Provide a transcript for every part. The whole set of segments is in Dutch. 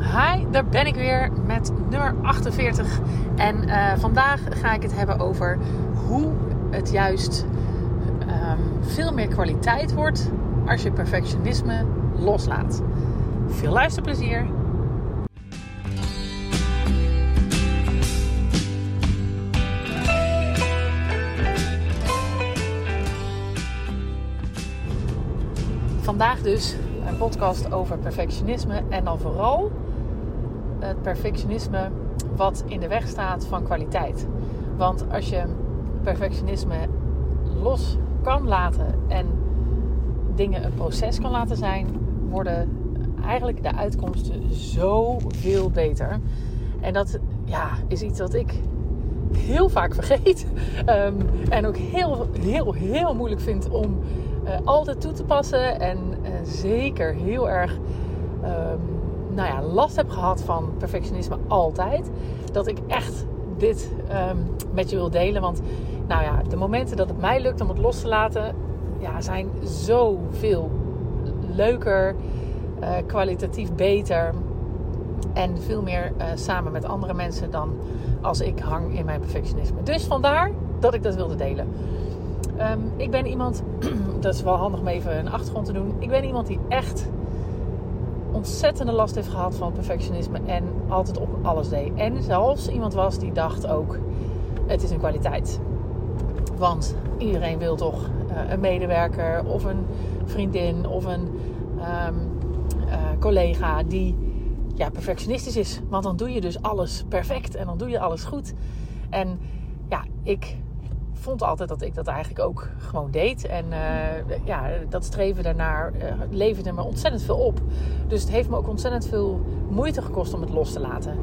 Hi, daar ben ik weer met nummer 48. En uh, vandaag ga ik het hebben over hoe het juist um, veel meer kwaliteit wordt als je perfectionisme loslaat. Veel luisterplezier! Vandaag dus een podcast over perfectionisme en dan vooral het perfectionisme wat in de weg staat van kwaliteit. Want als je perfectionisme los kan laten en dingen een proces kan laten zijn, worden eigenlijk de uitkomsten zoveel beter. En dat ja, is iets wat ik heel vaak vergeet. Um, en ook heel, heel, heel moeilijk vind om uh, altijd toe te passen. En zeker heel erg um, nou ja, last heb gehad van perfectionisme altijd. Dat ik echt dit um, met je wil delen. Want nou ja, de momenten dat het mij lukt om het los te laten, ja, zijn zoveel leuker, uh, kwalitatief beter. En veel meer uh, samen met andere mensen dan als ik hang in mijn perfectionisme. Dus vandaar dat ik dat wilde delen. Um, ik ben iemand, dat is wel handig om even een achtergrond te doen. Ik ben iemand die echt ontzettende last heeft gehad van perfectionisme en altijd op alles deed. En zelfs iemand was die dacht ook, het is een kwaliteit. Want iedereen wil toch uh, een medewerker of een vriendin of een um, uh, collega die ja, perfectionistisch is. Want dan doe je dus alles perfect en dan doe je alles goed. En ja, ik vond altijd dat ik dat eigenlijk ook gewoon deed. En uh, ja, dat streven daarnaar uh, leverde me ontzettend veel op. Dus het heeft me ook ontzettend veel moeite gekost om het los te laten.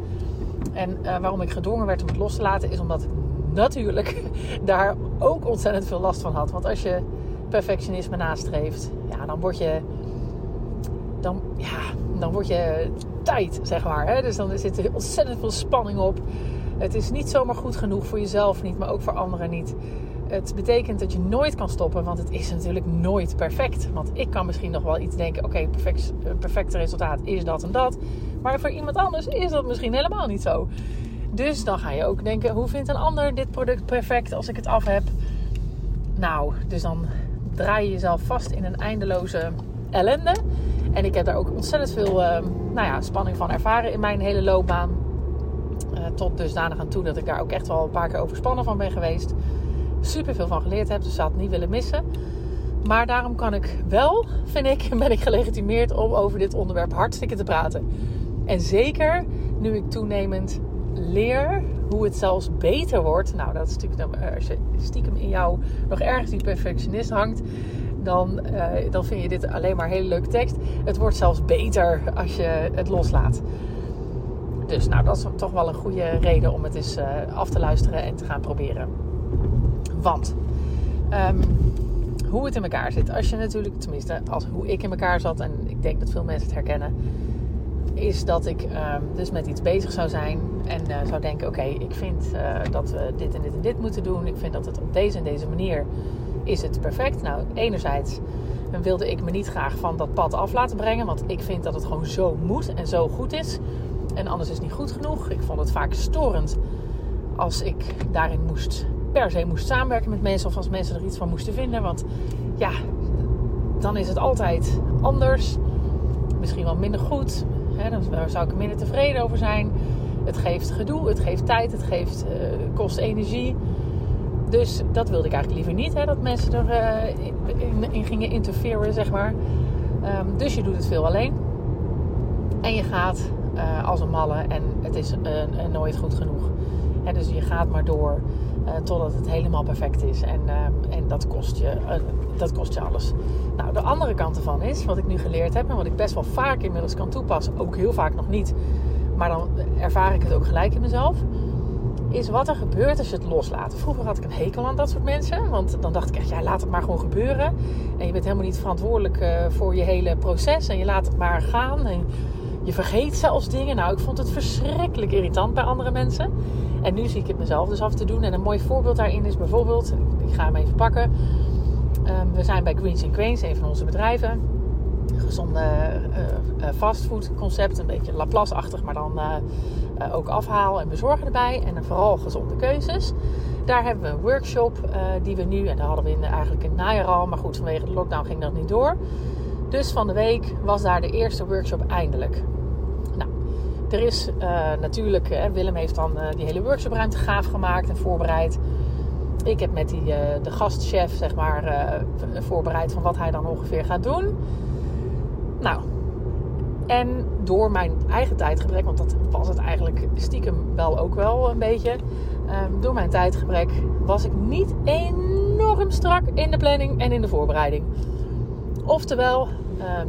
En uh, waarom ik gedwongen werd om het los te laten, is omdat ik natuurlijk daar ook ontzettend veel last van had. Want als je perfectionisme nastreeft, ja, dan word je. Dan, ja, dan word je tijd, zeg maar. Hè? Dus dan zit er ontzettend veel spanning op. Het is niet zomaar goed genoeg voor jezelf niet, maar ook voor anderen niet. Het betekent dat je nooit kan stoppen, want het is natuurlijk nooit perfect. Want ik kan misschien nog wel iets denken: oké, okay, perfect, perfecte resultaat is dat en dat. Maar voor iemand anders is dat misschien helemaal niet zo. Dus dan ga je ook denken: hoe vindt een ander dit product perfect als ik het af heb? Nou, dus dan draai je jezelf vast in een eindeloze ellende. En ik heb daar ook ontzettend veel uh, nou ja, spanning van ervaren in mijn hele loopbaan. Uh, tot dusdanig aan toe dat ik daar ook echt wel een paar keer overspannen van ben geweest. Super veel van geleerd heb, dus dat niet willen missen. Maar daarom kan ik wel, vind ik, ben ik gelegitimeerd om over dit onderwerp hartstikke te praten. En zeker nu ik toenemend leer hoe het zelfs beter wordt. Nou, dat is natuurlijk als je stiekem in jou nog ergens die perfectionist hangt. Dan, uh, dan vind je dit alleen maar hele leuke tekst. Het wordt zelfs beter als je het loslaat. Dus nou, dat is toch wel een goede reden om het eens uh, af te luisteren en te gaan proberen. Want um, hoe het in elkaar zit, als je natuurlijk, tenminste, als hoe ik in elkaar zat, en ik denk dat veel mensen het herkennen, is dat ik um, dus met iets bezig zou zijn en uh, zou denken: oké, ik vind uh, dat we dit en dit en dit moeten doen. Ik vind dat het op deze en deze manier is het perfect. Nou, enerzijds wilde ik me niet graag van dat pad af laten brengen, want ik vind dat het gewoon zo moet en zo goed is. En anders is niet goed genoeg. Ik vond het vaak storend als ik daarin moest, per se moest samenwerken met mensen of als mensen er iets van moesten vinden. Want ja, dan is het altijd anders. Misschien wel minder goed. Hè, dan zou ik er minder tevreden over zijn. Het geeft gedoe, het geeft tijd, het geeft, uh, kost energie. Dus dat wilde ik eigenlijk liever niet, hè, dat mensen er uh, in, in, gingen interfereren, zeg maar. Um, dus je doet het veel alleen. En je gaat uh, als een malle en het is nooit goed genoeg. Dus je gaat maar door totdat het helemaal perfect is. En, en dat, kost je, dat kost je alles. Nou, de andere kant ervan is, wat ik nu geleerd heb... en wat ik best wel vaak inmiddels kan toepassen... ook heel vaak nog niet... maar dan ervaar ik het ook gelijk in mezelf is wat er gebeurt als je het loslaat. Vroeger had ik een hekel aan dat soort mensen. Want dan dacht ik echt, ja, laat het maar gewoon gebeuren. En je bent helemaal niet verantwoordelijk voor je hele proces. En je laat het maar gaan. En je vergeet zelfs dingen. Nou, ik vond het verschrikkelijk irritant bij andere mensen. En nu zie ik het mezelf dus af te doen. En een mooi voorbeeld daarin is bijvoorbeeld... Ik ga hem even pakken. Um, we zijn bij Greens Queens, een van onze bedrijven. gezonde uh, fastfood concept. Een beetje Laplace-achtig, maar dan ook afhaal en bezorgen erbij. En vooral gezonde keuzes. Daar hebben we een workshop die we nu, en dat hadden we in, eigenlijk in najaar al. Maar goed, vanwege de lockdown ging dat niet door. Dus van de week was daar de eerste workshop eindelijk. Er is natuurlijk, Willem heeft dan die hele workshopruimte gaaf gemaakt en voorbereid ik heb met die, uh, de gastchef zeg maar, voorbereid van wat hij dan ongeveer gaat doen. Nou, en door mijn eigen tijdgebrek, want dat was het eigenlijk stiekem wel ook wel een beetje. Um, door mijn tijdgebrek was ik niet enorm strak in de planning en in de voorbereiding. Oftewel,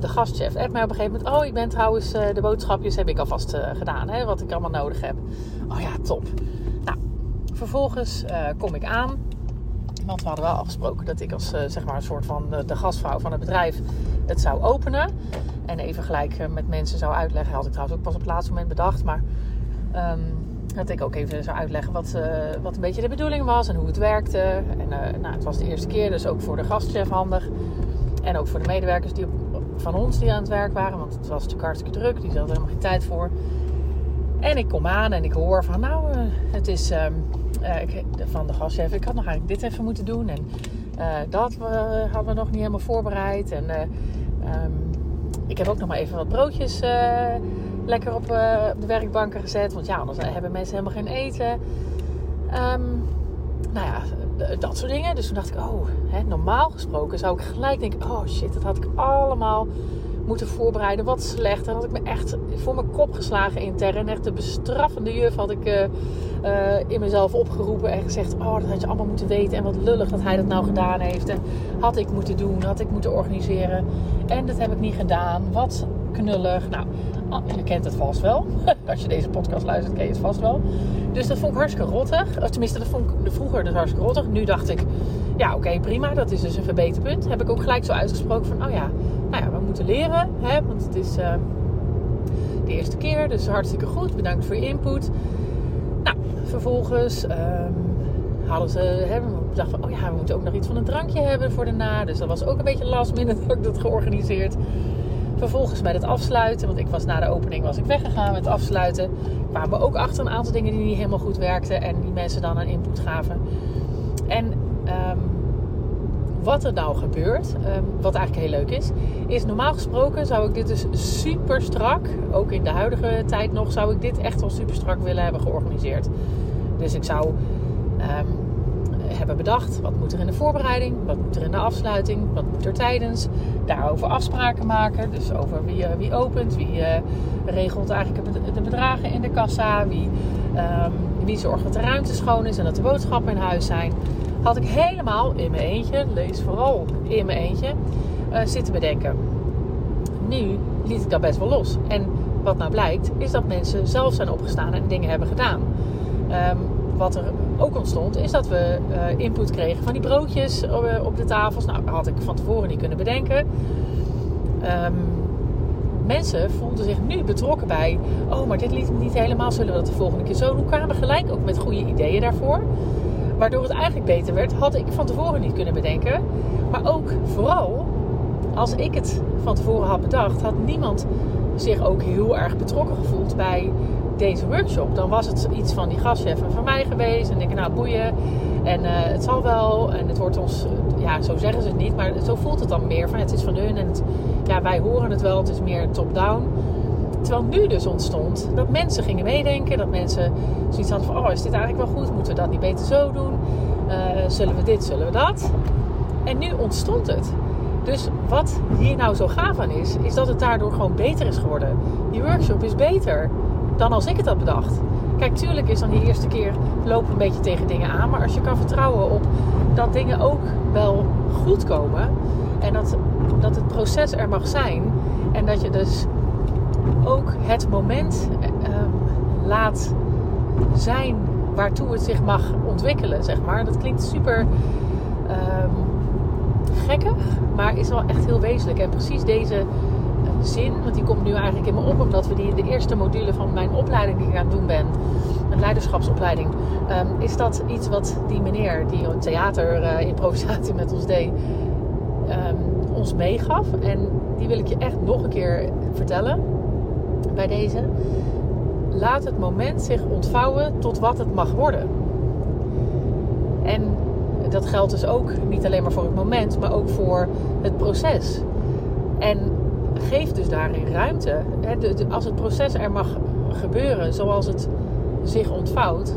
de gastchef appt mij op een gegeven moment. Oh, ik ben trouwens, uh, de boodschapjes heb ik alvast gedaan, hè, wat ik allemaal nodig heb. Oh ja, top. Vervolgens uh, kom ik aan. Want we hadden wel afgesproken dat ik als zeg maar een soort van de, gastvrouw van het bedrijf het zou openen. En even gelijk met mensen zou uitleggen. Had ik trouwens ook pas op het laatste moment bedacht. Maar um, dat ik ook even zou uitleggen wat, wat een beetje de bedoeling was en hoe het werkte. En nou, het was de eerste keer, dus ook voor de gastchef handig. En ook voor de medewerkers die van ons die aan het werk waren. Want het was natuurlijk hartstikke druk. Die hadden helemaal geen tijd voor. En ik kom aan en ik hoor van nou, het is... Um, uh, ik, van de gastchef, ik had nog eigenlijk dit even moeten doen. En uh, dat hadden we nog niet helemaal voorbereid. En um, ik heb ook nog maar even wat broodjes lekker op, de werkbanken gezet. Want ja, anders hebben mensen helemaal geen eten. Um, nou ja, dat soort dingen. Dus toen dacht ik, oh, hè, normaal gesproken zou ik gelijk denken... oh shit, dat had ik allemaal moeten voorbereiden. Wat slecht. Dan had ik me echt voor mijn kop geslagen intern. Echt de bestraffende juf had ik uh, uh, in mezelf opgeroepen en gezegd: Oh, dat had je allemaal moeten weten. En wat lullig dat hij dat nou gedaan heeft. En had ik moeten doen, had ik moeten organiseren. En dat heb ik niet gedaan. Wat knullig. Nou, ah, je kent het vast wel. Als je deze podcast luistert, ken je het vast wel. Dus dat vond ik hartstikke rottig. Of tenminste, dat vond ik vroeger dus hartstikke rottig. Nu dacht ik, ja oké, prima. Dat is dus een verbeterpunt. Heb ik ook gelijk zo uitgesproken van, oh ja, nou ja, we moeten leren. Hè, want het is uh, de eerste keer, dus hartstikke goed. Bedankt voor je input. Nou, vervolgens um, hadden ze, hè, we dachten van, oh ja, we moeten ook nog iets van een drankje hebben voor daarna. Dus dat was ook een beetje last minute dat ik dat georganiseerd. Vervolgens bij het afsluiten, want ik was na de opening was ik weggegaan met het afsluiten. Kwamen we ook achter een aantal dingen die niet helemaal goed werkten en die mensen dan een input gaven. En um, wat er nou gebeurt, um, wat eigenlijk heel leuk is, is normaal gesproken zou ik dit dus super strak, ook in de huidige tijd nog, zou ik dit echt wel super strak willen hebben georganiseerd. Dus ik zou um, hebben bedacht, wat moet er in de voorbereiding, wat moet er in de afsluiting, wat moet er tijdens, daarover afspraken maken. Dus over wie, uh, wie opent, wie uh, regelt eigenlijk de bedragen in de kassa, wie, um, wie zorgt dat de ruimte schoon is en dat de boodschappen in huis zijn had ik helemaal in mijn eentje, lees vooral in mijn eentje, uh, zitten bedenken. Nu liet ik dat best wel los. En wat nou blijkt, is dat mensen zelf zijn opgestaan en dingen hebben gedaan. Um, wat er ook ontstond, is dat we uh, input kregen van die broodjes uh, op de tafels. Nou, dat had ik van tevoren niet kunnen bedenken. Um, mensen voelden zich nu betrokken bij. Oh, maar dit liet niet helemaal. Zullen we dat de volgende keer zo doen? Kwamen gelijk ook met goede ideeën daarvoor. Waardoor het eigenlijk beter werd, had ik van tevoren niet kunnen bedenken. Maar ook vooral, als ik het van tevoren had bedacht, had niemand zich ook heel erg betrokken gevoeld bij deze workshop. Dan was het iets van die gastchef en van mij geweest. En ik nou boeien. En uh, het zal wel. En het wordt ons, ja, zo zeggen ze het niet. Maar zo voelt het dan meer. Van het is van hun en het, ja, wij horen het wel. Het is meer top-down. Terwijl nu dus ontstond dat mensen gingen meedenken. Dat mensen zoiets hadden van, oh is dit eigenlijk wel goed? Moeten we dat niet beter zo doen? Uh, zullen we dit, zullen we dat? En nu ontstond het. Dus wat hier nou zo gaaf aan is, is dat het daardoor gewoon beter is geworden. Die workshop is beter dan als ik het had bedacht. Kijk, tuurlijk is dan die eerste keer lopen een beetje tegen dingen aan. Maar als je kan vertrouwen op dat dingen ook wel goed komen. En dat, dat het proces er mag zijn. En dat je dus ook het moment um, laat zijn waartoe het zich mag ontwikkelen, zeg maar. Dat klinkt super um, gekkig, maar is wel echt heel wezenlijk. En precies deze zin, want die komt nu eigenlijk in me op, omdat we die in de eerste module van mijn opleiding die ik aan het doen ben, een leiderschapsopleiding, um, is dat iets wat die meneer die een theater uh, improvisatie met ons deed, ons meegaf. En die wil ik je echt nog een keer vertellen bij deze. Laat het moment zich ontvouwen tot wat het mag worden. En dat geldt dus ook niet alleen maar voor het moment, maar ook voor het proces. En geef dus daarin ruimte. Als het proces er mag gebeuren zoals het zich ontvouwt,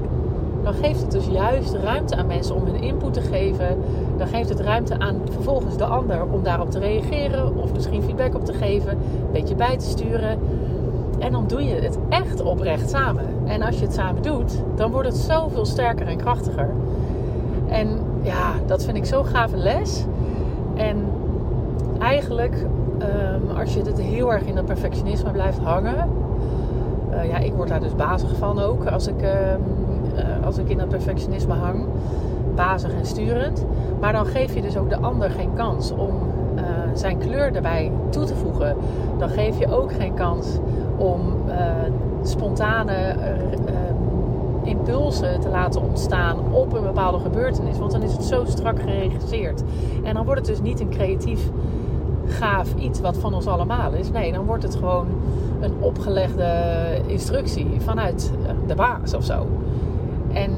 dan geeft het dus juist ruimte aan mensen om hun input te geven. Dan geeft het ruimte aan vervolgens de ander om daarop te reageren of misschien feedback op te geven, een beetje bij te sturen. En dan doe je het echt oprecht samen. En als je het samen doet, dan wordt het zoveel sterker en krachtiger. En ja, dat vind ik zo'n gave les. En eigenlijk, ehm, als je het heel erg in dat perfectionisme blijft hangen. Uh, ja, ik word daar dus bazig van ook. Als ik, ehm, uh, als ik in dat perfectionisme hang. Bazig en sturend. Maar dan geef je dus ook de ander geen kans om uh, zijn kleur erbij toe te voegen. Dan geef je ook geen kans om spontane impulsen te laten ontstaan op een bepaalde gebeurtenis. Want dan is het zo strak geregisseerd. En dan wordt het dus niet een creatief, gaaf iets wat van ons allemaal is. Nee, dan wordt het gewoon een opgelegde instructie vanuit de baas of zo. En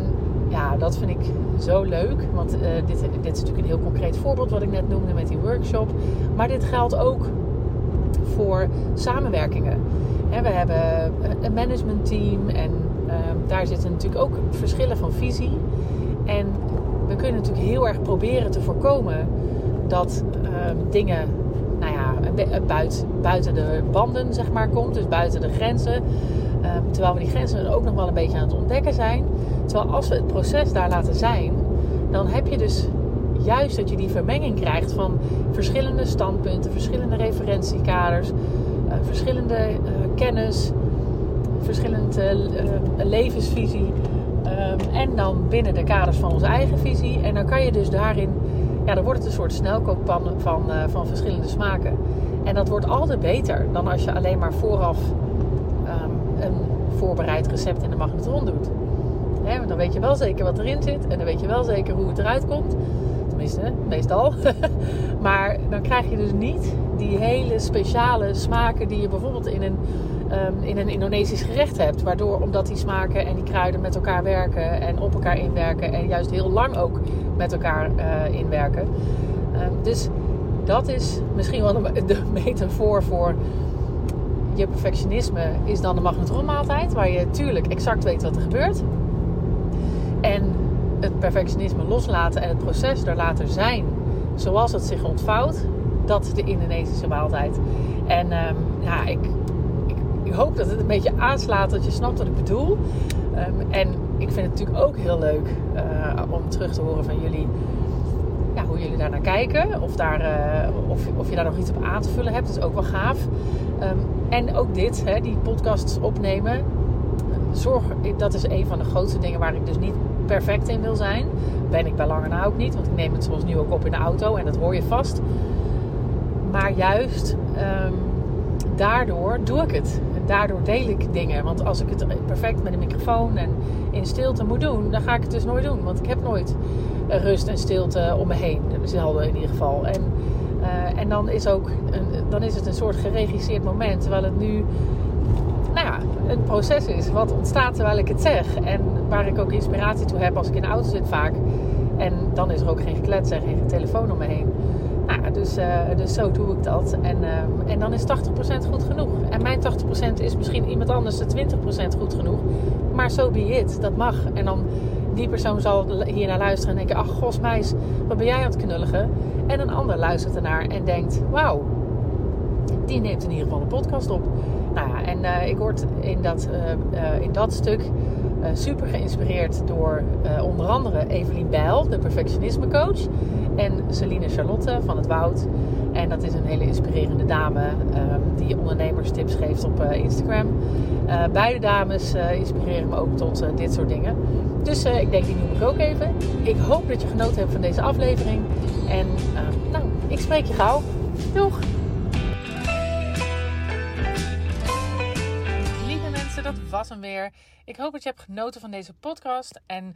ja, dat vind ik zo leuk. Want uh, dit, dit is natuurlijk een heel concreet voorbeeld wat ik net noemde met die workshop. Maar dit geldt ook voor samenwerkingen. we hebben een managementteam en Ehm, daar zitten natuurlijk ook verschillen van visie. En we kunnen natuurlijk heel erg proberen te voorkomen dat ehm, dingen buiten, buiten de banden zeg maar, komt. Dus buiten de grenzen. Ehm, terwijl we die grenzen ook nog wel een beetje aan het ontdekken zijn. Terwijl als we het proces daar laten zijn, dan heb je dus juist dat je die vermenging krijgt van verschillende standpunten, verschillende referentiekaders, uh, verschillende kennis, verschillende levensvisie. Um, en dan binnen de kaders van onze eigen visie. En dan kan je dus daarin, ja, dan wordt het een soort snelkookpan van, uh, van verschillende smaken. En dat wordt altijd beter dan als je alleen maar vooraf um, een voorbereid recept in de magnetron doet. Hè, dan weet je wel zeker wat erin zit en dan weet je wel zeker hoe het eruit komt. Tenminste, meestal. maar dan krijg je dus niet die hele speciale smaken die je bijvoorbeeld in een um, in een Indonesisch gerecht hebt. Waardoor, omdat die smaken en die kruiden met elkaar werken en op elkaar inwerken en juist heel lang ook met elkaar uh, inwerken. Um, dus dat is misschien wel de, metafoor voor je perfectionisme is dan de magnetronmaaltijd. Waar je natuurlijk exact weet wat er gebeurt. En het perfectionisme loslaten en het proces er laten zijn zoals het zich ontvouwt. Dat is de Indonesische maaltijd. En um, ja, ik ik hoop dat het een beetje aanslaat dat je snapt wat ik bedoel. Um, en ik vind het natuurlijk ook heel leuk uh, om terug te horen van jullie. Ja, hoe jullie daar naar kijken. Of, daar, uh, of, of je daar nog iets op aan te vullen hebt. Dat is ook wel gaaf. Um, en ook dit, hè, die podcasts opnemen. Zorg, dat is een van de grootste dingen waar ik dus niet perfect in wil zijn. Ben ik bij lange na ook niet. Want ik neem het zoals nu ook op in de auto. En dat hoor je vast. Maar juist... Um, daardoor doe ik het. Daardoor deel ik dingen. Want als ik het perfect met een microfoon en in stilte moet doen, dan ga ik het dus nooit doen. Want ik heb nooit rust en stilte om me heen. Zelden in ieder geval. En, uh, en dan, is ook een, dan is het een soort geregisseerd moment. Terwijl het nu nou ja, een proces is wat ontstaat terwijl ik het zeg. En waar ik ook inspiratie toe heb als ik in de auto zit vaak. En dan is er ook geen geklets en geen telefoon om me heen. Dus, uh, dus zo doe ik dat. En, uh, en dan is 80% goed genoeg. En mijn 80% is misschien iemand anders de 20% goed genoeg. Maar zo so be it. Dat mag. En dan die persoon zal hier naar luisteren en denken... Ach, gos meis, wat ben jij aan het knulligen? En een ander luistert ernaar en denkt... Wauw, die neemt in ieder geval een podcast op. Nou ja, en uh, ik word in dat, in dat stuk super geïnspireerd door onder andere Evelien Bijl, de perfectionisme coach. En Celine Charlotte van het Woud. En dat is een hele inspirerende dame um, die ondernemerstips geeft op uh, Instagram. Uh, beide dames uh, inspireren me ook tot dit soort dingen. Dus ik denk, die noem ik ook even. Ik hoop dat je genoten hebt van deze aflevering. En ehm, nou, ik spreek je gauw. Doeg! Lieve mensen, dat was hem weer. Ik hoop dat je hebt genoten van deze podcast. En